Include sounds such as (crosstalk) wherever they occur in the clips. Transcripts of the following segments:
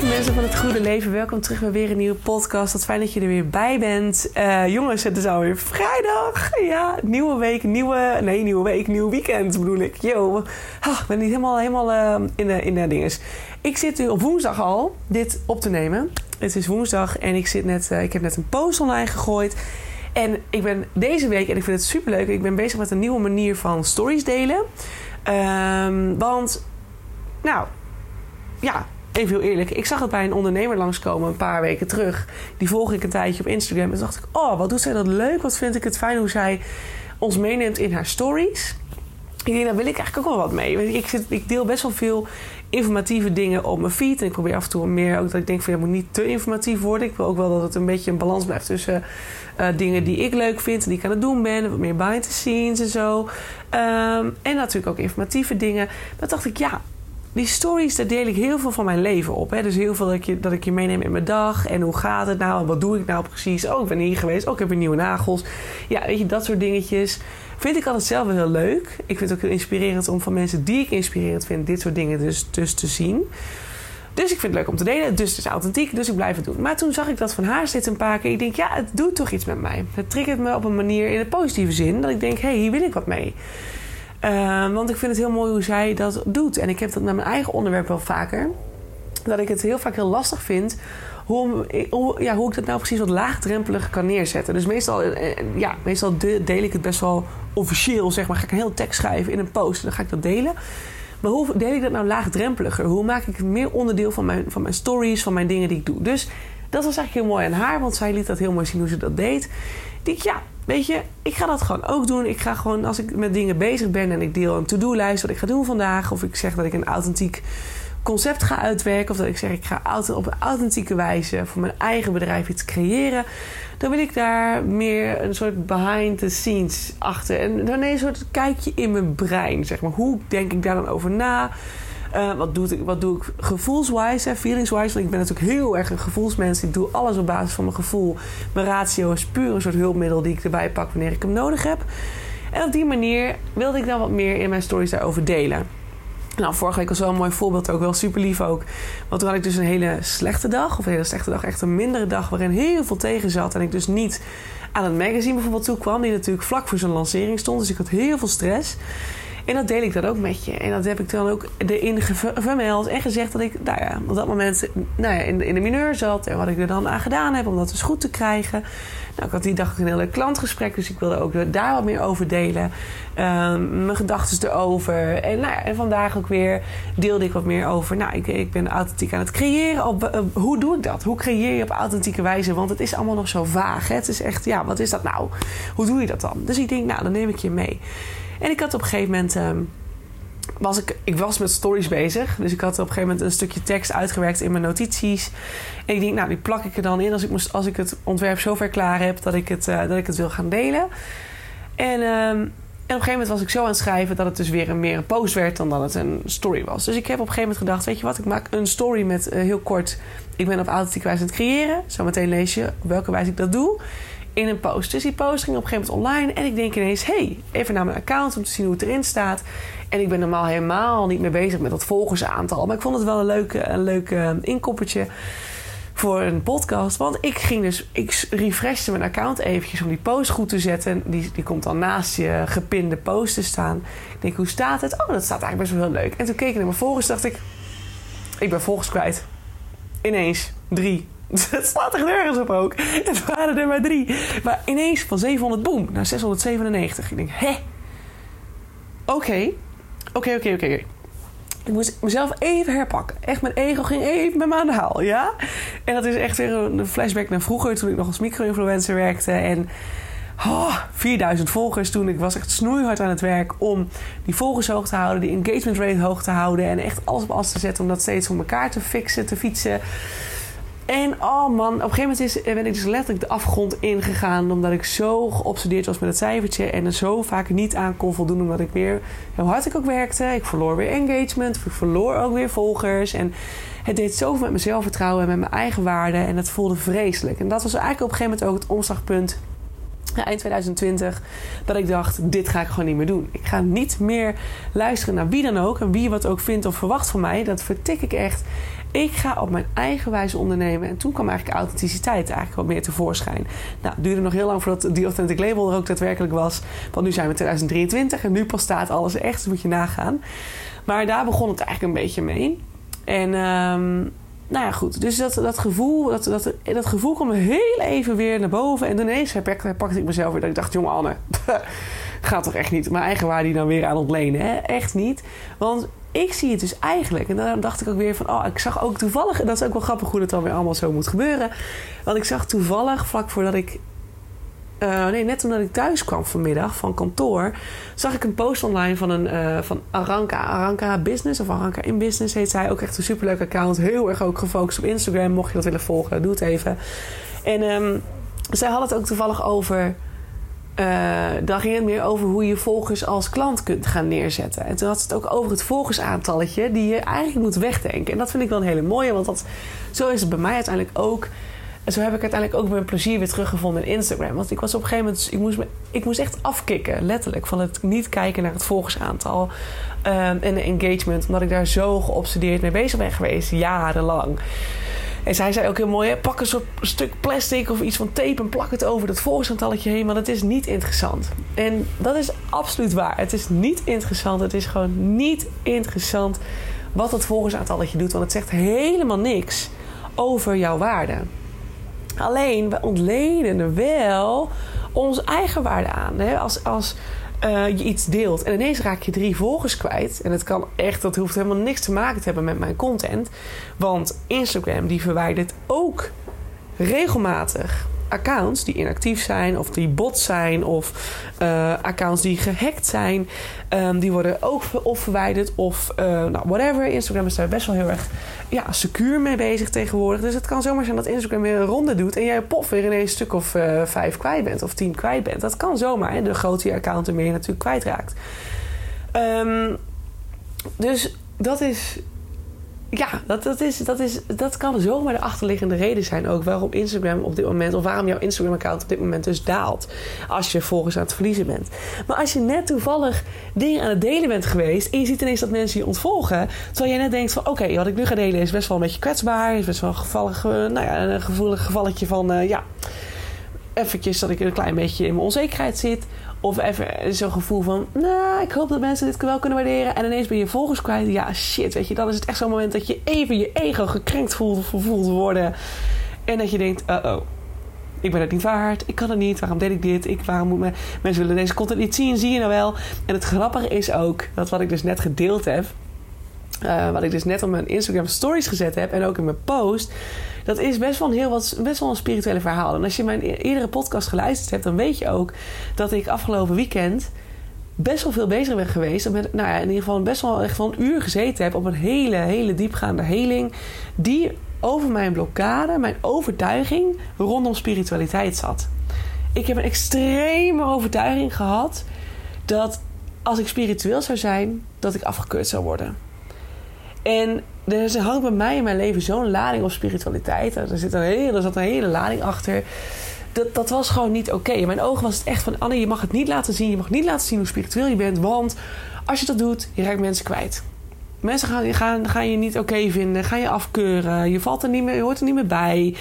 lieve mensen van het goede leven. Welkom terug bij weer een nieuwe podcast. Wat fijn dat je er weer bij bent. Uh, jongens, het is alweer vrijdag. Ja, nieuwe week, nieuwe... Nee, nieuwe week, nieuw weekend bedoel ik. Yo, ah, ik ben niet helemaal, helemaal uh, in de, in de dinges. Ik zit nu op woensdag al dit op te nemen. Het is woensdag en ik, zit net, uh, ik heb net een post online gegooid. En ik ben deze week, en ik vind het super leuk, ik ben bezig met een nieuwe manier van stories delen. Um, want, nou, ja, even heel eerlijk. Ik zag het bij een ondernemer langskomen een paar weken terug. Die volg ik een tijdje op Instagram. En dacht ik, oh, wat doet zij dat leuk. Wat vind ik het fijn hoe zij ons meeneemt in haar stories. Ik daar wil ik eigenlijk ook wel wat mee. Ik, zit, ik deel best wel veel informatieve dingen op mijn feed. En ik probeer af en toe meer ook dat ik denk van ja, moet niet te informatief worden. Ik wil ook wel dat het een beetje een balans blijft tussen uh, dingen die ik leuk vind die ik aan het doen ben. Wat meer behind the scenes en zo. Um, en natuurlijk ook informatieve dingen. Dat dacht ik, ja, die stories, daar deel ik heel veel van mijn leven op. Hè? Dus heel veel dat ik, je, dat ik je meeneem in mijn dag. En hoe gaat het nou? Wat doe ik nou precies? Oh, ik ben hier geweest. Oh, ik heb weer nieuwe nagels. Ja, weet je, dat soort dingetjes. Vind ik altijd zelf wel heel leuk. Ik vind het ook heel inspirerend om van mensen die ik inspirerend vind... dit soort dingen dus, dus te zien. Dus ik vind het leuk om te delen. Dus het is authentiek, dus ik blijf het doen. Maar toen zag ik dat van haar zit een paar keer. Ik denk, ja, het doet toch iets met mij. Het triggert me op een manier in de positieve zin... dat ik denk, hé, hey, hier wil ik wat mee. Uh, want ik vind het heel mooi hoe zij dat doet. En ik heb dat met mijn eigen onderwerp wel vaker. Dat ik het heel vaak heel lastig vind hoe, ja, hoe ik dat nou precies wat laagdrempelig kan neerzetten. Dus meestal, ja, meestal deel ik het best wel officieel, zeg maar. Ga ik een heel tekst schrijven in een post en dan ga ik dat delen. Maar hoe deel ik dat nou laagdrempeliger? Hoe maak ik meer onderdeel van mijn, van mijn stories, van mijn dingen die ik doe? Dus dat was eigenlijk heel mooi aan haar, want zij liet dat heel mooi zien hoe ze dat deed. Ik ja, weet je, ik ga dat gewoon ook doen. Ik ga gewoon, als ik met dingen bezig ben en ik deel een to-do-lijst wat ik ga doen vandaag, of ik zeg dat ik een authentiek concept ga uitwerken, of dat ik zeg ik ga op een authentieke wijze voor mijn eigen bedrijf iets creëren, dan wil ik daar meer een soort behind the scenes achter. En dan een soort kijkje in mijn brein, zeg maar. Hoe denk ik daar dan over na? Uh, wat, doe ik, wat doe ik gevoelswise, feelingswise? Want ik ben natuurlijk heel erg een gevoelsmens. Ik doe alles op basis van mijn gevoel. Mijn ratio is puur een soort hulpmiddel die ik erbij pak wanneer ik hem nodig heb. En op die manier wilde ik dan wat meer in mijn stories daarover delen. Nou, vorige week was wel een mooi voorbeeld, ook wel super lief ook. Want toen had ik dus een hele slechte dag, of een hele slechte dag, echt een mindere dag, waarin heel veel tegen zat. En ik dus niet aan het magazine bijvoorbeeld toe kwam, die natuurlijk vlak voor zijn lancering stond. Dus ik had heel veel stress. En dat deel ik dan ook met je. En dat heb ik dan ook erin vermeld en gezegd dat ik nou ja, op dat moment nou ja, in, in de mineur zat. En wat ik er dan aan gedaan heb om dat dus goed te krijgen. Nou, ik had die dag een heel leuk klantgesprek, dus ik wilde ook daar wat meer over delen. Um, mijn gedachten erover. En, nou ja, en vandaag ook weer deelde ik wat meer over. Nou, ik, ik ben authentiek aan het creëren. Op, uh, hoe doe ik dat? Hoe creëer je op authentieke wijze? Want het is allemaal nog zo vaag. Hè? Het is echt, ja, wat is dat nou? Hoe doe je dat dan? Dus ik denk, nou, dan neem ik je mee. En ik had op een gegeven moment. Um, was ik, ik was met stories bezig. Dus ik had op een gegeven moment een stukje tekst uitgewerkt in mijn notities. En ik denk, nou, die plak ik er dan in als ik, moest, als ik het ontwerp zover klaar heb dat ik het, uh, dat ik het wil gaan delen. En, um, en op een gegeven moment was ik zo aan het schrijven dat het dus weer een, meer een post werd dan dat het een story was. Dus ik heb op een gegeven moment gedacht: weet je wat, ik maak een story met uh, heel kort. Ik ben op authentieke wijze aan het creëren. Zometeen lees je op welke wijze ik dat doe in een post. Dus die post ging op een gegeven moment online. En ik denk ineens, hey, even naar mijn account om te zien hoe het erin staat. En ik ben normaal helemaal niet meer bezig met dat volgersaantal. Maar ik vond het wel een leuk, een leuk uh, inkoppertje voor een podcast. Want ik ging dus, ik refreshte mijn account eventjes om die post goed te zetten. Die, die komt dan naast je gepinde post te staan. Ik denk, hoe staat het? Oh, dat staat eigenlijk best wel heel leuk. En toen keek ik naar mijn volgers dacht ik, ik ben volgers kwijt. Ineens, drie, (laughs) het slaat er nergens op ook. Het waren er maar drie. Maar ineens van 700 boom naar 697. Ik denk, hè? Oké. Oké, oké, oké. ik moest mezelf even herpakken. Echt, mijn ego ging even met me aan de haal, ja? En dat is echt weer een flashback naar vroeger... toen ik nog als micro-influencer werkte... en oh, 4000 volgers toen. Ik was echt snoeihard aan het werk om die volgers hoog te houden... die engagement rate hoog te houden... en echt alles op alles te zetten om dat steeds voor elkaar te fixen, te fietsen... En oh man, op een gegeven moment is, ben ik dus letterlijk de afgrond ingegaan. Omdat ik zo geobsedeerd was met het cijfertje. En er zo vaak niet aan kon voldoen. Omdat ik weer, hoe hard ik ook werkte. Ik verloor weer engagement. Ik verloor ook weer volgers. En het deed zoveel met mijn zelfvertrouwen en met mijn eigen waarde. En het voelde vreselijk. En dat was eigenlijk op een gegeven moment ook het omslagpunt eind 2020, dat ik dacht: dit ga ik gewoon niet meer doen. Ik ga niet meer luisteren naar wie dan ook en wie wat ook vindt of verwacht van mij. Dat vertik ik echt. Ik ga op mijn eigen wijze ondernemen. En toen kwam eigenlijk authenticiteit eigenlijk wat meer tevoorschijn. Nou, het duurde nog heel lang voordat die Authentic Label er ook daadwerkelijk was. Want nu zijn we 2023 en nu pas staat alles echt. Dus moet je nagaan. Maar daar begon het eigenlijk een beetje mee. En um, nou ja, goed. Dus dat, dat, gevoel, dat, dat, dat gevoel kwam heel even weer naar boven. En ineens pakte, pakte ik mezelf weer. Dat ik dacht, jongen Anne, (laughs) gaat toch echt niet mijn eigen waarde dan weer aan ontlenen. Hè? Echt niet. Want ik zie het dus eigenlijk. En dan dacht ik ook weer van, oh, ik zag ook toevallig... En dat is ook wel grappig hoe het dan weer allemaal zo moet gebeuren. Want ik zag toevallig, vlak voordat ik uh, nee, net omdat ik thuis kwam vanmiddag van kantoor, zag ik een post online van, een, uh, van Aranka. Aranka Business of Aranka in Business heet zij. Ook echt een superleuk account. Heel erg ook gefocust op Instagram. Mocht je dat willen volgen, doe het even. En um, zij had het ook toevallig over. Uh, dan ging het meer over hoe je volgers als klant kunt gaan neerzetten. En toen had het ook over het volgersaantalletje die je eigenlijk moet wegdenken. En dat vind ik wel een hele mooie, want dat, zo is het bij mij uiteindelijk ook. En zo heb ik uiteindelijk ook mijn plezier weer teruggevonden in Instagram. Want ik was op een gegeven moment, ik moest, me, ik moest echt afkicken, letterlijk, van het niet kijken naar het volgersaantal um, en de engagement. Omdat ik daar zo geobsedeerd mee bezig ben geweest, jarenlang. En zij zei ook heel mooi: hè, pak een soort stuk plastic of iets van tape en plak het over dat volgersaantalletje heen. Want het is niet interessant. En dat is absoluut waar. Het is niet interessant. Het is gewoon niet interessant wat dat volgersaantalletje doet. Want het zegt helemaal niks over jouw waarde. Alleen, we ontlenen er wel onze eigen waarde aan. Hè? Als, als uh, je iets deelt en ineens raak je drie volgers kwijt. En het kan echt, dat hoeft helemaal niks te maken te hebben met mijn content. Want Instagram die verwijdert ook regelmatig accounts die inactief zijn of die bot zijn of uh, accounts die gehackt zijn, um, die worden ook of verwijderd of uh, nou, whatever. Instagram is daar best wel heel erg ja, secuur mee bezig tegenwoordig. Dus het kan zomaar zijn dat Instagram weer een ronde doet en jij pof weer ineens een stuk of uh, vijf kwijt bent of tien kwijt bent. Dat kan zomaar. En de grotere account er meer natuurlijk kwijtraakt. Um, dus dat is ja, dat, dat, is, dat, is, dat kan zomaar de achterliggende reden zijn ook waarom Instagram op dit moment, of waarom jouw Instagram-account op dit moment dus daalt. Als je volgens aan het verliezen bent. Maar als je net toevallig dingen aan het delen bent geweest en je ziet ineens dat mensen je ontvolgen, terwijl jij net denkt van oké, wat ik nu ga delen is best wel een beetje kwetsbaar, is best wel een, gevallig, nou ja, een gevoelig gevalletje van uh, ja, eventjes dat ik een klein beetje in mijn onzekerheid zit. Of even zo'n gevoel van, nou, ik hoop dat mensen dit wel kunnen waarderen. En ineens ben je volgers kwijt. Ja, shit, weet je, dan is het echt zo'n moment dat je even je ego gekrenkt voelt, voelt worden. En dat je denkt, uh-oh, ik ben het niet waard, ik kan het niet, waarom deed ik dit? Ik, waarom moet me, mensen willen deze content niet zien, zie je nou wel? En het grappige is ook, dat wat ik dus net gedeeld heb... Uh, wat ik dus net op mijn Instagram stories gezet heb en ook in mijn post dat is best wel een heel wat, best wel een spirituele verhaal. En als je mijn e-, eerdere podcast geluisterd hebt, dan weet je ook dat ik afgelopen weekend best wel veel bezig ben geweest. Met, nou ja, in ieder geval best wel echt van een uur gezeten heb op een hele, hele diepgaande heling. Die over mijn blokkade, mijn overtuiging rondom spiritualiteit zat. Ik heb een extreme overtuiging gehad dat als ik spiritueel zou zijn, dat ik afgekeurd zou worden. En er hangt bij mij in mijn leven zo'n lading op spiritualiteit. Er, zit een hele, er zat een hele lading achter. Dat, dat was gewoon niet oké. In mijn ogen was het echt van... Anne, je mag het niet laten zien. Je mag niet laten zien hoe spiritueel je bent. Want als je dat doet, je mensen kwijt. Mensen gaan, gaan, gaan je niet oké vinden. Gaan je afkeuren. Je, valt er niet meer, je hoort er niet meer bij.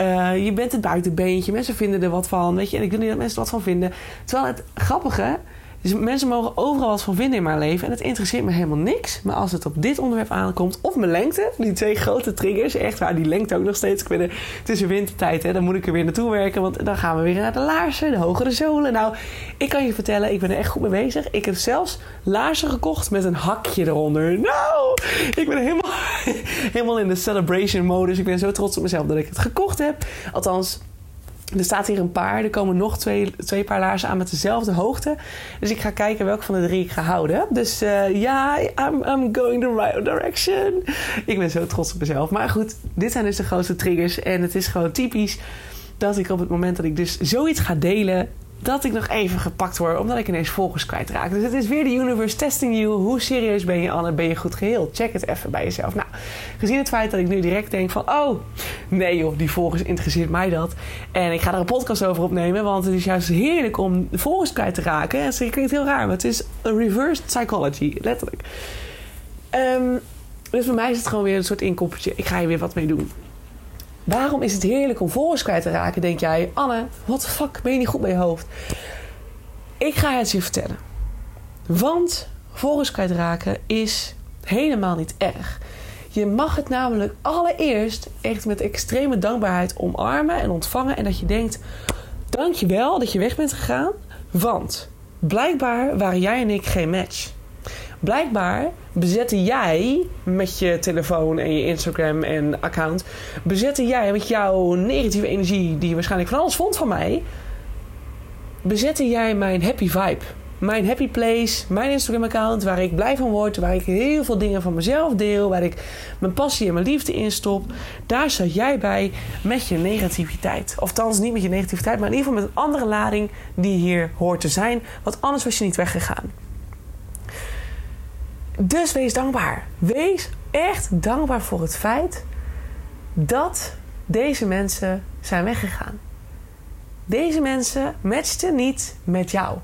Uh, je bent het buitenbeentje. Mensen vinden er wat van. Weet je, en ik wil niet dat mensen er wat van vinden. Terwijl het grappige Dus mensen mogen overal wat van vinden in mijn leven. En het interesseert me helemaal niks. Maar als het op dit onderwerp aankomt, of mijn lengte, die twee grote triggers, echt waar, die lengte ook nog steeds. Ik ben weer wintertijd, hè, dan moet ik er weer naartoe werken. Want dan gaan we weer naar de laarzen, de hogere zolen. Nou, ik kan je vertellen, ik ben er echt goed mee bezig. Ik heb zelfs laarzen gekocht met een hakje eronder. Nou, ik ben helemaal, (laughs) helemaal in de celebration modus. Ik ben zo trots op mezelf dat ik het gekocht heb. Althans, er staat hier een paar. Er komen nog twee, twee paar laarzen aan met dezelfde hoogte. Dus ik ga kijken welke van de drie ik ga houden. Dus uh, ja, I'm, I'm going the right direction. Ik ben zo trots op mezelf. Maar goed, dit zijn dus de grootste triggers. En het is gewoon typisch dat ik op het moment dat ik dus zoiets ga delen dat ik nog even gepakt word omdat ik ineens volgers kwijtraak. Dus het is weer de universe testing you. Hoe serieus ben je, Anne? Ben je goed geheeld? Check het even bij jezelf. Nou, gezien het feit dat ik nu direct denk van... oh, nee joh, die volgers interesseert mij dat. En ik ga er een podcast over opnemen... want het is juist heerlijk om volgers kwijt te raken. En het klinkt heel raar, maar het is een reverse psychology, letterlijk. Um, dus voor mij is het gewoon weer een soort inkoppertje. Ik ga hier weer wat mee doen. Waarom is het heerlijk om volgers kwijt te raken, denk jij? Anne, wat de fuck, ben je niet goed bij je hoofd? Ik ga het je vertellen. Want volgers kwijtraken is helemaal niet erg. Je mag het namelijk allereerst echt met extreme dankbaarheid omarmen en ontvangen. En dat je denkt, dankjewel dat je weg bent gegaan. Want blijkbaar waren jij en ik geen match. Blijkbaar bezette jij met je telefoon en je Instagram en account, bezette jij met jouw negatieve energie, die je waarschijnlijk van alles vond van mij, bezette jij mijn happy vibe. Mijn happy place, mijn Instagram account, waar ik blij van word, waar ik heel veel dingen van mezelf deel, waar ik mijn passie en mijn liefde in stop. Daar zat jij bij met je negativiteit. Of thans niet met je negativiteit, maar in ieder geval met een andere lading die hier hoort te zijn. Want anders was je niet weggegaan. Dus wees dankbaar. Wees echt dankbaar voor het feit dat deze mensen zijn weggegaan. Deze mensen matchten niet met jou.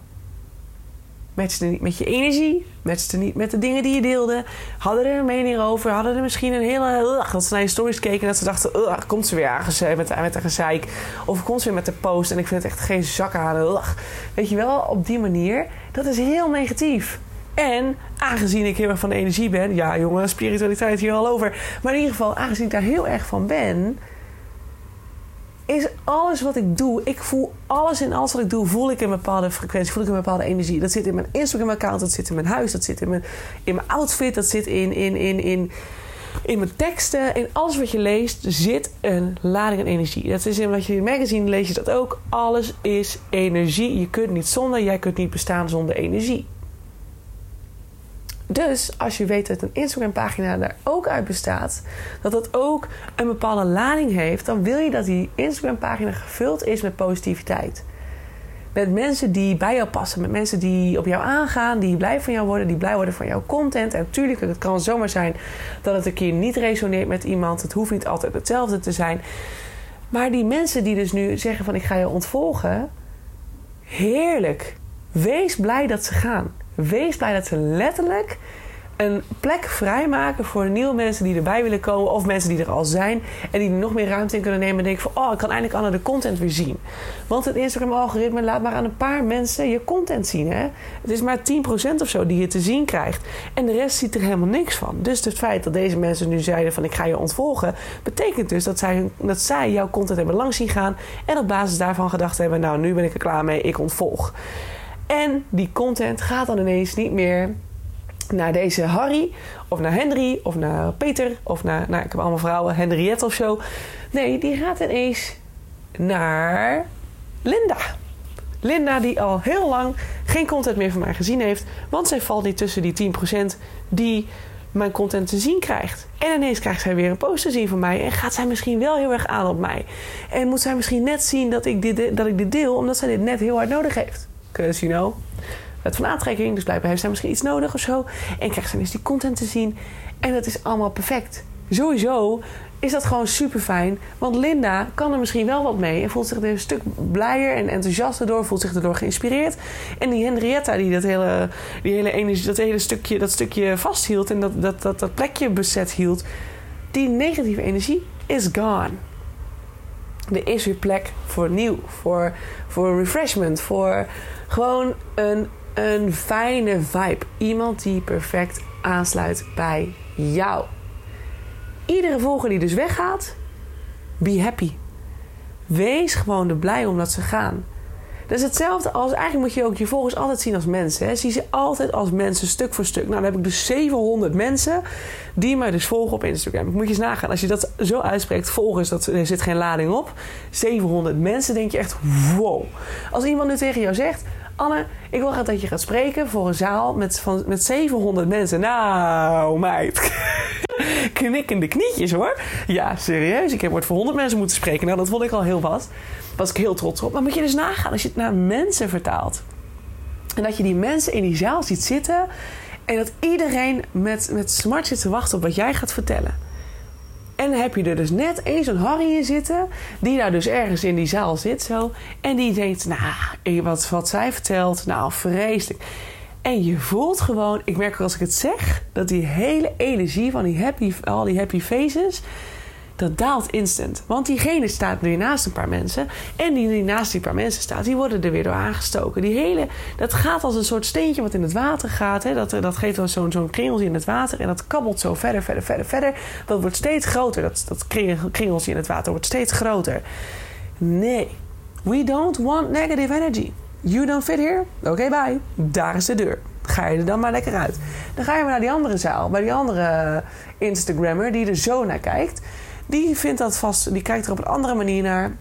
Matchten niet met je energie. Matchten niet met de dingen die je deelde. Hadden er een mening over. Hadden er misschien een hele... dat ze naar je stories keken en dat ze dachten... Ugh, komt ze weer aangezeik met, met een gezeik. Of komt ze weer met de post en ik vind het echt geen zak aan. Weet je wel, op die manier. Dat is heel negatief. En aangezien ik heel erg van energie ben, ja jongen, spiritualiteit hier al over. Maar in ieder geval, aangezien ik daar heel erg van ben, is alles wat ik doe, ik voel alles in alles wat ik doe, voel ik een bepaalde frequentie, voel ik een bepaalde energie. Dat zit in mijn Instagram-account, dat zit in mijn huis, dat zit in mijn, in mijn outfit, dat zit in, in, in, in, in mijn teksten. In alles wat je leest zit een lading aan energie. Dat is in wat je in magazine lees je dat ook. Alles is energie. Je kunt niet zonder, jij kunt niet bestaan zonder energie. Dus als je weet dat een Instagram-pagina daar ook uit bestaat, dat dat ook een bepaalde lading heeft, dan wil je dat die Instagram-pagina gevuld is met positiviteit. Met mensen die bij jou passen, met mensen die op jou aangaan, die blij van jou worden, die blij worden van jouw content. En natuurlijk, het kan zomaar zijn dat het een keer niet resoneert met iemand. Het hoeft niet altijd hetzelfde te zijn. Maar die mensen die dus nu zeggen van ik ga je ontvolgen, heerlijk. Wees blij dat ze gaan. Wees blij dat ze letterlijk een plek vrijmaken voor nieuwe mensen die erbij willen komen. Of mensen die er al zijn. En die nog meer ruimte in kunnen nemen. En denken van, oh, ik kan eindelijk Anne de content weer zien. Want het Instagram-algoritme laat maar aan een paar mensen je content zien. Hè? Het is maar 10% of zo die je te zien krijgt. En de rest ziet er helemaal niks van. Dus het feit dat deze mensen nu zeiden van, ik ga je ontvolgen. Betekent dus dat zij, dat zij jouw content hebben langs zien gaan. En op basis daarvan gedacht hebben, nou, nu ben ik er klaar mee, ik ontvolg. En die content gaat dan ineens niet meer naar deze Harry, of naar Henry, of naar Peter, of naar, nou, ik heb allemaal vrouwen, Henriette of zo. Nee, die gaat ineens naar Linda. Linda, die al heel lang geen content meer van mij gezien heeft, want zij valt niet tussen die 10% die mijn content te zien krijgt. En ineens krijgt zij weer een post te zien van mij en gaat zij misschien wel heel erg aan op mij. En moet zij misschien net zien dat ik dit, dat ik dit deel, omdat zij dit net heel hard nodig heeft. You know, het van aantrekking. Dus blijkbaar heeft zij misschien iets nodig of zo. En krijgt zij dus die content te zien. En dat is allemaal perfect. Sowieso is dat gewoon super fijn. Want Linda kan er misschien wel wat mee. En voelt zich er een stuk blijer en enthousiaster door. Voelt zich erdoor geïnspireerd. En die Henrietta die dat hele, die hele energie, dat hele stukje, dat stukje vasthield. En dat, dat, dat, dat plekje bezet hield. Die negatieve energie is gone er is weer plek voor nieuw, voor, voor refreshment, voor gewoon een, een fijne vibe. Iemand die perfect aansluit bij jou. Iedere volger die dus weggaat, be happy. Wees gewoon blij omdat ze gaan. Dat is hetzelfde als, eigenlijk moet je ook je volgers altijd zien als mensen. Hè? Zie ze altijd als mensen, stuk voor stuk. Nou, dan heb ik dus 700 mensen die mij dus volgen op Instagram. Ik moet je eens nagaan, als je dat zo uitspreekt, volgers, dat, er zit geen lading op. 700 mensen, denk je echt, wow. Als iemand nu tegen jou zegt, Anne, ik wil graag dat je gaat spreken voor een zaal met, van, met 700 mensen. Nou, meid. (laughs) Knikkende knietjes hoor. Ja, serieus. Ik heb ooit voor 100 mensen moeten spreken. Nou, dat vond ik al heel wat. Was ik heel trots op. Maar moet je dus nagaan als je het naar mensen vertaalt. En dat je die mensen in die zaal ziet zitten. En dat iedereen met, met smart zit te wachten op wat jij gaat vertellen. En heb je er dus net eens zo'n Harry in zitten, die daar dus ergens in die zaal zit zo. En die denkt, nou, wat, wat zij vertelt, nou, vreselijk. En je voelt gewoon, ik merk ook als ik het zeg, dat die hele energie van die happy, al die happy faces, dat daalt instant. Want diegene staat nu naast een paar mensen. En die die naast die paar mensen staat, die worden er weer door aangestoken. Die hele, dat gaat als een soort steentje wat in het water gaat. Hè? Dat, dat geeft dan zo'n zo'n kringeltje in het water. En dat kabbelt zo verder, verder, verder, verder. Dat wordt steeds groter. Dat, dat kringeltje in het water wordt steeds groter. Nee, we don't want negative energy. You don't fit here? Oké, bye. Daar is de deur. Ga je er dan maar lekker uit. Dan ga je maar naar die andere zaal. Bij die andere Instagrammer die er zo naar kijkt. Die vindt dat vast, die kijkt er op een andere manier naar.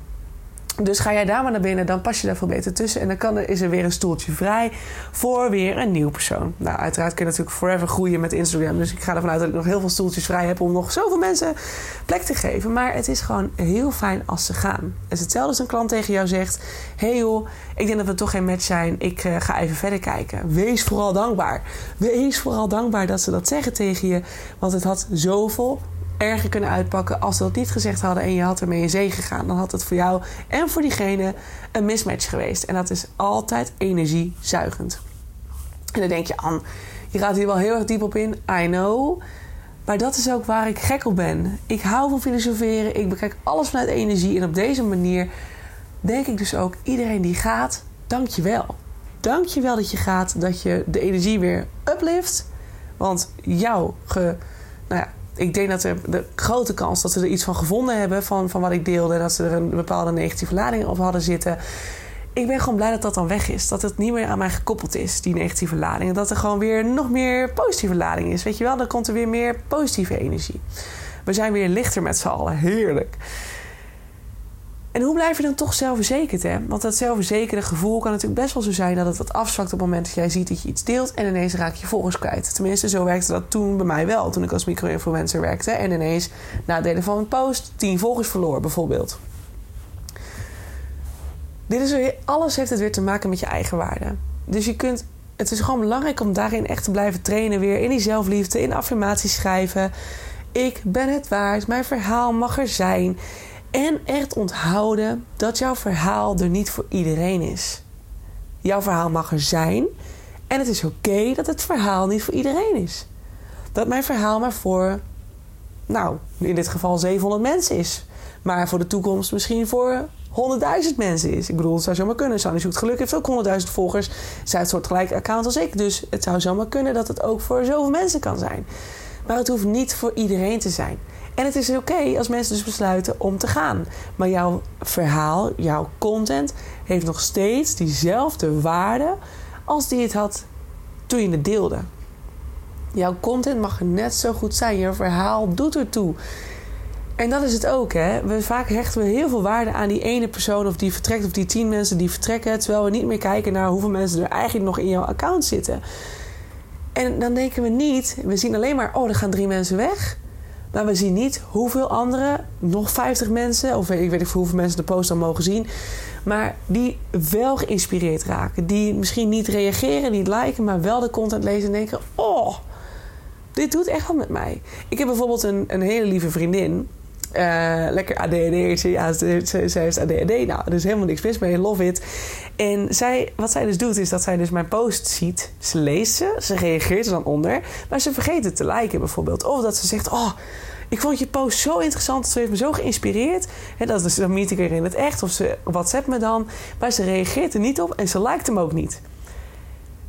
Dus ga jij daar maar naar binnen, dan pas je daar veel beter tussen. En dan kan is er weer een stoeltje vrij voor weer een nieuw persoon. Nou, uiteraard kun je natuurlijk forever groeien met Instagram. Dus ik ga ervan uit dat ik nog heel veel stoeltjes vrij heb om nog zoveel mensen plek te geven. Maar het is gewoon heel fijn als ze gaan. Het hetzelfde als een klant tegen jou zegt: hey joh, ik denk dat we toch geen match zijn. Ik uh, ga even verder kijken. Wees vooral dankbaar. Wees vooral dankbaar dat ze dat zeggen tegen je. Want het had zoveel erger kunnen uitpakken als ze dat niet gezegd hadden en je had ermee in zee gegaan. Dan had het voor jou en voor diegene een mismatch geweest. En dat is altijd energiezuigend. En dan denk je, An, je gaat hier wel heel erg diep op in. I know. Maar dat is ook waar ik gek op ben. Ik hou van filosoferen. Ik bekijk alles vanuit energie. En op deze manier denk ik dus ook, iedereen die gaat, dank je wel. Dank je wel dat je gaat, dat je de energie weer uplift. Want jouw ge, nou ja, ik denk dat er de grote kans dat ze er iets van gevonden hebben van, van wat ik deelde. Dat ze er een bepaalde negatieve lading op hadden zitten. Ik ben gewoon blij dat dat dan weg is. Dat het niet meer aan mij gekoppeld is, die negatieve lading. En dat er gewoon weer nog meer positieve lading is. Weet je wel, dan komt er weer meer positieve energie. We zijn weer lichter met z'n allen. Heerlijk. En hoe blijf je dan toch zelfverzekerd? Hè? Want dat zelfverzekerde gevoel kan natuurlijk best wel zo zijn dat het wat afzwakt op het moment dat jij ziet dat je iets deelt en ineens raak je volgers kwijt. Tenminste, zo werkte dat toen bij mij wel, toen ik als micro-influencer werkte en ineens na het delen van een post 10 volgers verloor, bijvoorbeeld. Dit is weer, alles heeft het weer te maken met je eigen waarde. Dus je kunt, het is gewoon belangrijk om daarin echt te blijven trainen, weer in die zelfliefde, in affirmaties schrijven. Ik ben het waard, mijn verhaal mag er zijn. En echt onthouden dat jouw verhaal er niet voor iedereen is. Jouw verhaal mag er zijn. En het is oké dat het verhaal niet voor iedereen is. Dat mijn verhaal maar voor, nou, in dit geval 700 mensen is. Maar voor de toekomst misschien voor 100.000 mensen is. Ik bedoel, het zou zomaar kunnen. Sanne zoekt geluk heeft ook 100.000 volgers. Zij heeft soort gelijk account als ik. Dus het zou zomaar kunnen dat het ook voor zoveel mensen kan zijn. Maar het hoeft niet voor iedereen te zijn. En het is oké als mensen dus besluiten om te gaan. Maar jouw verhaal, jouw content heeft nog steeds diezelfde waarde als die het had toen je het deelde. Jouw content mag net zo goed zijn. Jouw verhaal doet ertoe. En dat is het ook, hè. We, vaak hechten we heel veel waarde aan die ene persoon of die vertrekt... of die tien mensen die vertrekken... terwijl we niet meer kijken naar hoeveel mensen er eigenlijk nog in jouw account zitten. En dan denken we niet... we zien alleen maar, oh, er gaan drie mensen weg... Maar we zien niet hoeveel anderen, nog 50 mensen, of ik weet niet hoeveel mensen de post dan mogen zien, maar die wel geïnspireerd raken. Die misschien niet reageren, niet liken, maar wel de content lezen en denken: Oh, dit doet echt wat met mij. Ik heb bijvoorbeeld een, een hele lieve vriendin. Uh, lekker ADHD. Ja, zij is ADHD. Nou, er is helemaal niks mis mee. Love it. En zij, wat zij dus doet, is dat zij dus mijn post ziet. Ze leest ze. Ze reageert er dan onder. Maar ze vergeet het te liken bijvoorbeeld. Of dat ze zegt, oh... Ik vond je post zo interessant. Ze heeft me zo geïnspireerd. Dat is, dan meet ik er in het echt. Of ze WhatsApp me dan. Maar ze reageert er niet op. En ze liked hem ook niet.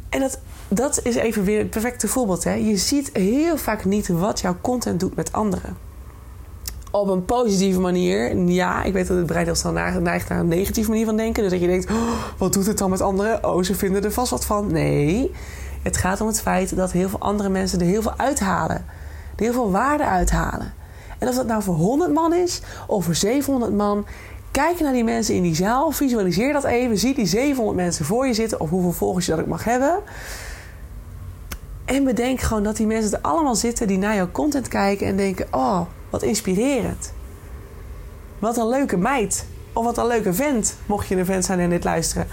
En dat, dat is even weer het perfecte voorbeeld. Hè? Je ziet heel vaak niet wat jouw content doet met anderen. Op een positieve manier. Ja, ik weet dat het brein neigt naar een negatieve manier van denken. Dus dat je denkt, oh, wat doet het dan met anderen? Oh, ze vinden er vast wat van. Nee, het gaat om het feit dat heel veel andere mensen er heel veel uithalen. Er heel veel waarde uithalen. En of dat nou voor 100 man is of voor 700 man. Kijk naar die mensen in die zaal. Visualiseer dat even. Zie die 700 mensen voor je zitten. Of hoeveel volgers je dat ook mag hebben. En bedenk gewoon dat die mensen er allemaal zitten die naar jouw content kijken en denken: Oh, wat inspirerend. Wat een leuke meid. Of wat een leuke vent, mocht je een vent zijn en dit luisteren.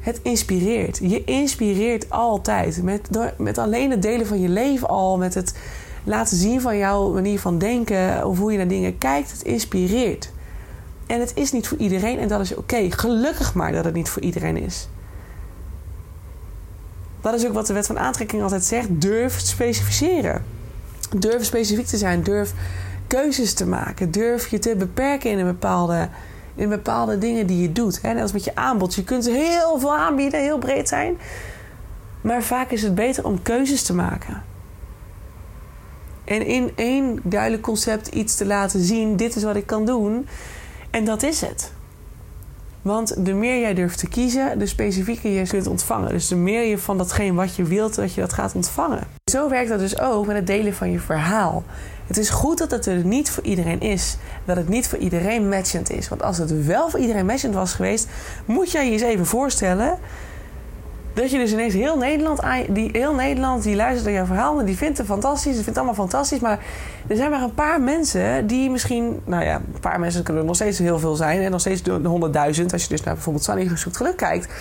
Het inspireert. Je inspireert altijd. Met, door, met alleen het delen van je leven al. Met het laten zien van jouw manier van denken. Of hoe je naar dingen kijkt. Het inspireert. En het is niet voor iedereen. En dat is oké. Gelukkig maar dat het niet voor iedereen is. Dat is ook wat de wet van aantrekking altijd zegt. Durf specificeren. Durf specifiek te zijn. Durf keuzes te maken. Durf je te beperken in een bepaalde, in bepaalde dingen die je doet. Net als met je aanbod. Je kunt heel veel aanbieden, heel breed zijn. Maar vaak is het beter om keuzes te maken. En in één duidelijk concept iets te laten zien: dit is wat ik kan doen. En dat is het. Want de meer jij durft te kiezen, de specifieker je kunt ontvangen. Dus de meer je van datgene wat je wilt, dat je dat gaat ontvangen. Zo werkt dat dus ook met het delen van je verhaal. Het is goed dat het er niet voor iedereen is. Dat het niet voor iedereen matchend is. Want als het wel voor iedereen matchend was geweest, moet jij je eens even voorstellen dat je dus ineens heel Nederland, die, heel Nederland die luistert naar jouw verhaal en die vindt het fantastisch, die vindt het allemaal fantastisch. Maar er zijn maar een paar mensen die misschien, nou ja, een paar mensen kunnen er nog steeds heel veel zijn en nog steeds de honderdduizend als je dus naar bijvoorbeeld Sunny Gezoekt Geluk kijkt.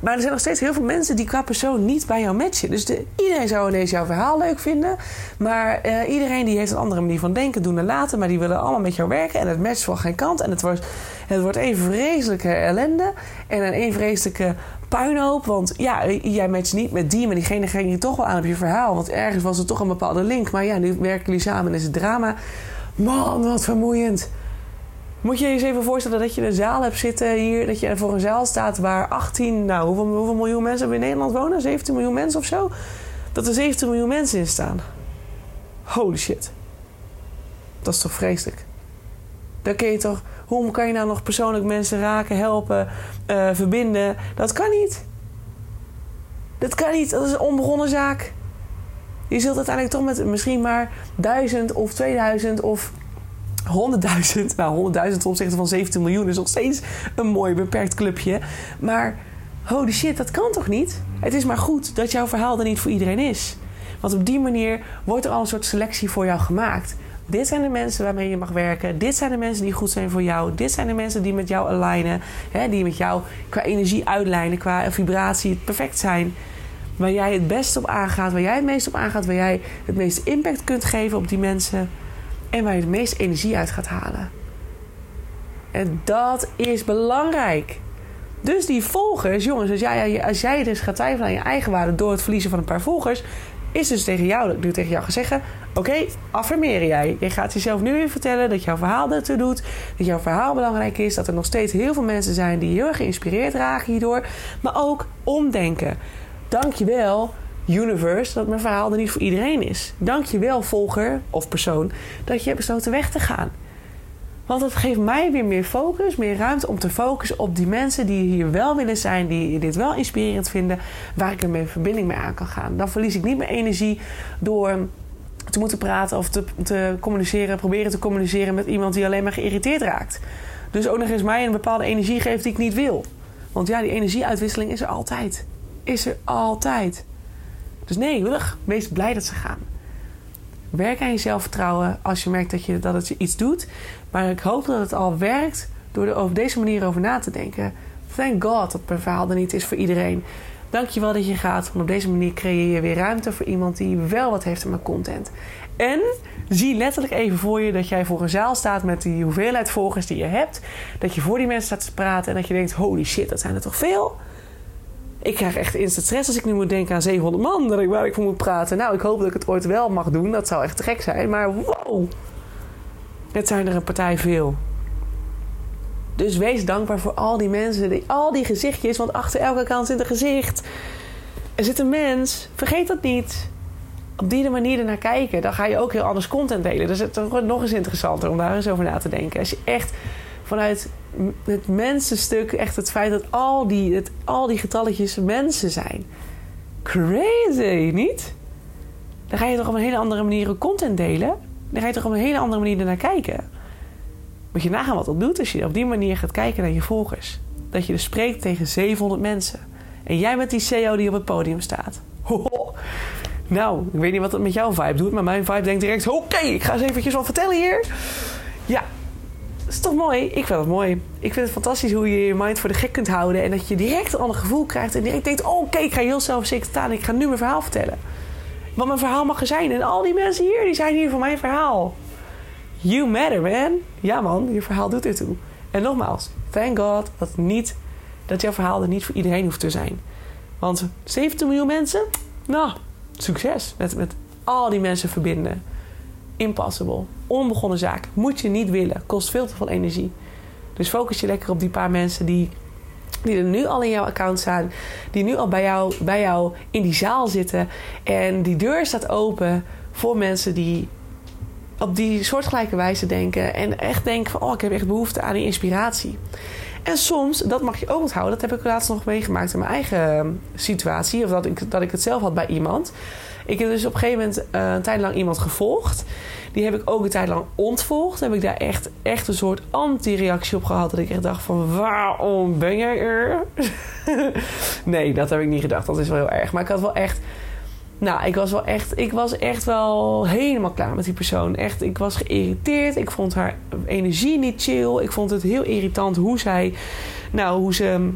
Maar er zijn nog steeds heel veel mensen die qua persoon niet bij jou matchen. Dus de, iedereen zou ineens jouw verhaal leuk vinden, maar uh, iedereen die heeft een andere manier van denken, doen en laten, maar die willen allemaal met jou werken en het matcht van geen kant en het wordt, het wordt een vreselijke ellende en een, een vreselijke puinhoop. Want ja, jij matcht niet met die, maar diegene ging je toch wel aan op je verhaal. Want ergens was er toch een bepaalde link. Maar ja, nu werken jullie samen en is het drama. Man, wat vermoeiend. Moet je je eens even voorstellen dat je een zaal hebt zitten hier. Dat je voor een zaal staat waar 18, nou hoeveel, hoeveel miljoen mensen hebben in Nederland wonen? 17 miljoen mensen of zo? Dat er 17 miljoen mensen in staan. Holy shit. Dat is toch vreselijk? Dan kun je toch hoe kan je nou nog persoonlijk mensen raken, helpen, uh, verbinden? Dat kan niet. Dat kan niet. Dat is een onbegonnen zaak. Je zult uiteindelijk toch met misschien maar duizend of 2000 of 100.000. (laughs) Nou, 100.000 ten opzichte van 17 miljoen is nog steeds een mooi beperkt clubje. Maar holy shit, dat kan toch niet? Het is maar goed dat jouw verhaal er niet voor iedereen is. Want op die manier wordt er al een soort selectie voor jou gemaakt. Dit zijn de mensen waarmee je mag werken. Dit zijn de mensen die goed zijn voor jou. Dit zijn de mensen die met jou alignen. Hè, die met jou qua energie uitlijnen, qua vibratie perfect zijn. Waar jij het best op aangaat, waar jij het meest op aangaat, waar jij het meeste impact kunt geven op die mensen. En waar je het meeste energie uit gaat halen. En dat is belangrijk. Dus die volgers, jongens, als jij, als jij dus gaat twijfelen aan je eigen waarde door het verliezen van een paar volgers, is dus tegen jou, dat ik nu tegen jou zeggen: Oké, affirmeer jij. Je gaat jezelf nu weer vertellen dat jouw verhaal ertoe doet. Dat jouw verhaal belangrijk is. Dat er nog steeds heel veel mensen zijn die heel erg geïnspireerd raken hierdoor. Maar ook omdenken. Dankjewel, universe, dat mijn verhaal er niet voor iedereen is. Dankjewel, volger of persoon, dat je hebt besloten weg te gaan. Want het geeft mij weer meer focus, meer ruimte om te focussen op die mensen die hier wel willen zijn, die dit wel inspirerend vinden, waar ik er mee verbinding mee aan kan gaan. Dan verlies ik niet meer energie door te moeten praten of te, te communiceren, proberen te communiceren met iemand die alleen maar geïrriteerd raakt. Dus ook nog eens mij een bepaalde energie geeft die ik niet wil. Want ja, die energieuitwisseling is er altijd. Is er altijd. Dus nee, wees blij dat ze gaan. Werk aan je zelfvertrouwen als je merkt dat, je, dat het je iets doet. Maar ik hoop dat het al werkt door er op deze manier over na te denken. Thank God dat mijn verhaal er niet is voor iedereen. Dankjewel dat je gaat. Want op deze manier creëer je weer ruimte voor iemand die wel wat heeft aan mijn content. En zie letterlijk even voor je dat jij voor een zaal staat met die hoeveelheid volgers die je hebt. Dat je voor die mensen staat te praten en dat je denkt: holy shit, dat zijn er toch veel? Ik krijg echt instant stress als ik nu moet denken aan 700 man waar ik voor moet praten. Nou, ik hoop dat ik het ooit wel mag doen. Dat zou echt gek zijn. Maar wow, het zijn er een partij veel. Dus wees dankbaar voor al die mensen, al die gezichtjes. Want achter elke kant zit een gezicht. Er zit een mens. Vergeet dat niet. Op die manier ernaar kijken. Dan ga je ook heel anders content delen. Dus het wordt nog eens interessanter om daar eens over na te denken. Als je echt vanuit het mensenstuk, echt het feit dat al die, het, al die getalletjes mensen zijn. Crazy, niet? Dan ga je toch op een hele andere manier content delen. Dan ga je toch op een hele andere manier ernaar kijken. Moet je nagaan wat dat doet als je op die manier gaat kijken naar je volgers. Dat je dus spreekt tegen 700 mensen. En jij bent die CEO die op het podium staat. Nou, ik weet niet wat het met jouw vibe doet, maar mijn vibe denkt direct: oké, ik ga eens eventjes wat vertellen hier. Ja, dat is toch mooi? Ik vind het mooi. Ik vind het fantastisch hoe je je mind voor de gek kunt houden. En dat je direct een ander gevoel krijgt. En direct denkt: oh, oké, ik ga heel zelfzeker staan. Ik ga nu mijn verhaal vertellen. Wat mijn verhaal mag er zijn. En al die mensen hier, die zijn hier voor mijn verhaal. You matter, man. Ja, man, je verhaal doet ertoe. En nogmaals, thank God dat, niet, dat jouw verhaal er niet voor iedereen hoeft te zijn. Want 17 miljoen mensen, nou, succes met, met al die mensen verbinden. Impossible. Onbegonnen zaak. Moet je niet willen. Kost veel te veel energie. Dus focus je lekker op die paar mensen die, die er nu al in jouw account staan. Die nu al bij jou, bij jou in die zaal zitten. En die deur staat open voor mensen die op die soortgelijke wijze denken. En echt denken van, oh, ik heb echt behoefte aan die inspiratie. En soms, dat mag je ook onthouden, dat heb ik laatst nog meegemaakt in mijn eigen situatie. Of dat ik, dat ik het zelf had bij iemand. Ik heb dus op een gegeven moment uh, een tijd lang iemand gevolgd. Die heb ik ook een tijd lang ontvolgd. heb ik daar echt, echt een soort anti-reactie op gehad. Dat ik echt dacht van, waarom ben jij er? (laughs) nee, dat heb ik niet gedacht. Dat is wel heel erg. Maar ik had wel echt... Nou, ik was wel echt, ik was echt wel helemaal klaar met die persoon. Echt, ik was geïrriteerd. Ik vond haar energie niet chill. Ik vond het heel irritant hoe zij, nou, hoe ze,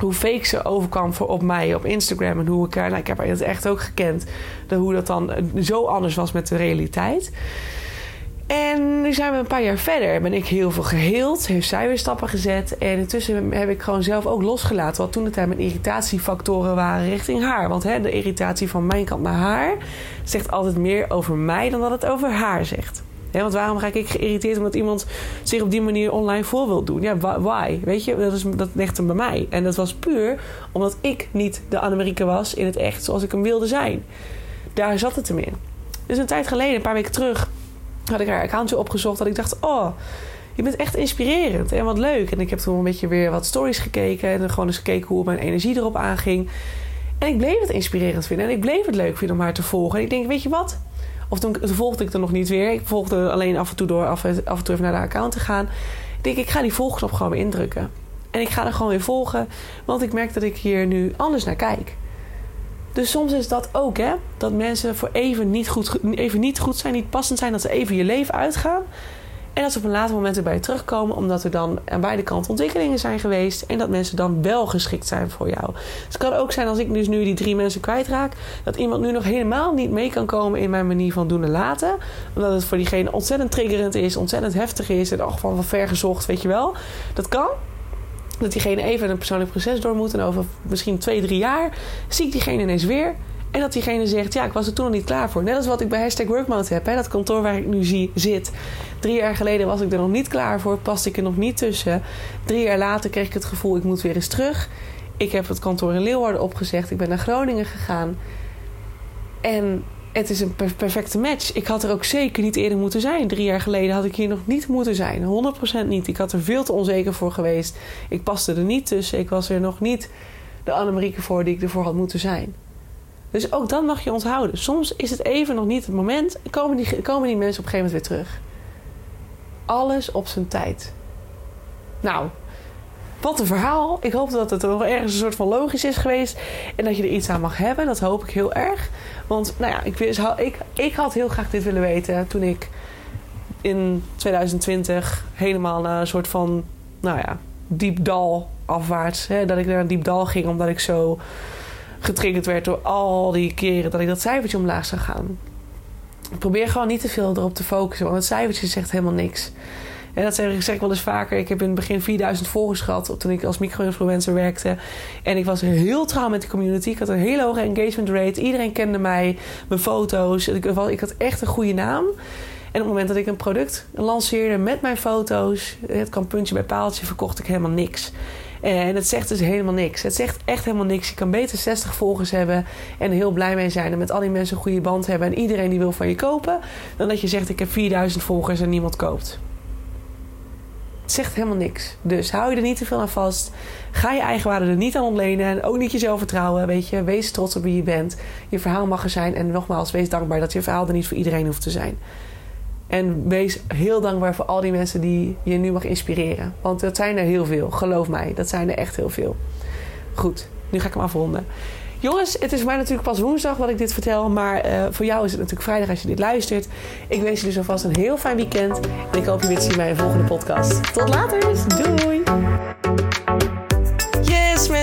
hoe fake ze overkwam voor op mij op Instagram en hoe ik haar, nou, ik heb haar echt ook gekend, de, hoe dat dan zo anders was met de realiteit. En nu zijn we een paar jaar verder. Ben ik heel veel geheeld. Heeft zij weer stappen gezet. En intussen heb ik gewoon zelf ook losgelaten. Wat toen de tijd mijn irritatiefactoren waren richting haar. Want hè, de irritatie van mijn kant naar haar zegt altijd meer over mij dan dat het over haar zegt. Want waarom ga ik geïrriteerd omdat iemand zich op die manier online voor wil doen? Ja, why? Weet je, dat, is, dat ligt hem bij mij. En dat was puur omdat ik niet de Annemarieke was in het echt zoals ik hem wilde zijn. Daar zat het hem in. Dus een tijd geleden, een paar weken terug, had ik haar accountje opgezocht. Dat ik dacht, oh, je bent echt inspirerend en wat leuk. En ik heb toen een beetje weer wat stories gekeken. En gewoon eens gekeken hoe mijn energie erop aanging. En ik bleef het inspirerend vinden. En ik bleef het leuk vinden om haar te volgen. En ik denk, weet je wat? Of toen, volgde ik er nog niet weer. Ik volgde alleen af en toe door af, af en toe even naar de account te gaan. Ik denk, ik ga die volgknop gewoon weer indrukken. En ik ga er gewoon weer volgen. Want ik merk dat ik hier nu anders naar kijk. Dus soms is dat ook, hè? Dat mensen voor even niet, goed, even niet goed zijn, niet passend zijn. Dat ze even je leven uitgaan. En dat ze op een later moment erbij terugkomen, omdat er dan aan beide kanten ontwikkelingen zijn geweest. En dat mensen dan wel geschikt zijn voor jou. Dus het kan ook zijn als ik dus nu die drie mensen kwijtraak, dat iemand nu nog helemaal niet mee kan komen in mijn manier van doen en laten. Omdat het voor diegene ontzettend triggerend is, ontzettend heftig is. En ook van ver gezocht, weet je wel. Dat kan dat diegene even een persoonlijk proces door moet. En over misschien twee, drie jaar zie ik diegene ineens weer. En dat diegene zegt, ja, ik was er toen nog niet klaar voor. Net als wat ik bij Hashtag heb. Hè, dat kantoor waar ik nu zie, zit. Drie jaar geleden was ik er nog niet klaar voor. Paste ik er nog niet tussen. Drie jaar later kreeg ik het gevoel, ik moet weer eens terug. Ik heb het kantoor in Leeuwarden opgezegd. Ik ben naar Groningen gegaan. En het is een perfecte match. Ik had er ook zeker niet eerder moeten zijn. Drie jaar geleden had ik hier nog niet moeten zijn. 100% niet. Ik had er veel te onzeker voor geweest. Ik paste er niet tussen. Ik was er nog niet de Annemarieke voor die ik ervoor had moeten zijn. Dus ook dan mag je onthouden. Soms is het even nog niet het moment. Komen die, komen die mensen op een gegeven moment weer terug. Alles op zijn tijd. Nou, wat een verhaal. Ik hoop dat het nog ergens een soort van logisch is geweest. En dat je er iets aan mag hebben. Dat hoop ik heel erg. Want nou ja, ik, ik, ik had heel graag dit willen weten toen ik in 2020 helemaal naar een soort van, nou ja, diep dal afwaarts. Hè, dat ik naar een diep dal ging omdat ik zo getriggerd werd door al die keren dat ik dat cijfertje omlaag zou gaan. Ik probeer gewoon niet te veel erop te focussen, want het cijfertje zegt helemaal niks. En dat zeg ik, wel eens vaker. Ik heb in het begin 4000 volgers gehad toen ik als micro-influencer werkte. En ik was heel trouw met de community. Ik had een hele hoge engagement rate. Iedereen kende mij, mijn foto's. Ik had echt een goede naam. En op het moment dat ik een product lanceerde met mijn foto's, het kan puntje bij paaltje, verkocht ik helemaal niks. En het zegt dus helemaal niks. Het zegt echt helemaal niks. Je kan beter 60 volgers hebben en heel blij mee zijn en met al die mensen een goede band hebben en iedereen die wil van je kopen, dan dat je zegt ik heb 4000 volgers en niemand koopt. Het zegt helemaal niks. Dus hou je er niet te veel aan vast. Ga je eigen waarde er niet aan ontlenen. En ook niet je zelfvertrouwen. Weet je, wees trots op wie je bent. Je verhaal mag er zijn. En nogmaals, wees dankbaar dat je verhaal er niet voor iedereen hoeft te zijn. En wees heel dankbaar voor al die mensen die je nu mag inspireren. Want dat zijn er heel veel. Geloof mij, dat zijn er echt heel veel. Goed, nu ga ik hem afronden. Jongens, het is mij natuurlijk pas woensdag wat ik dit vertel. Maar uh, voor jou is het natuurlijk vrijdag als je dit luistert. Ik wens je dus alvast een heel fijn weekend. En ik hoop je weer te zien bij een volgende podcast. Tot later. Doei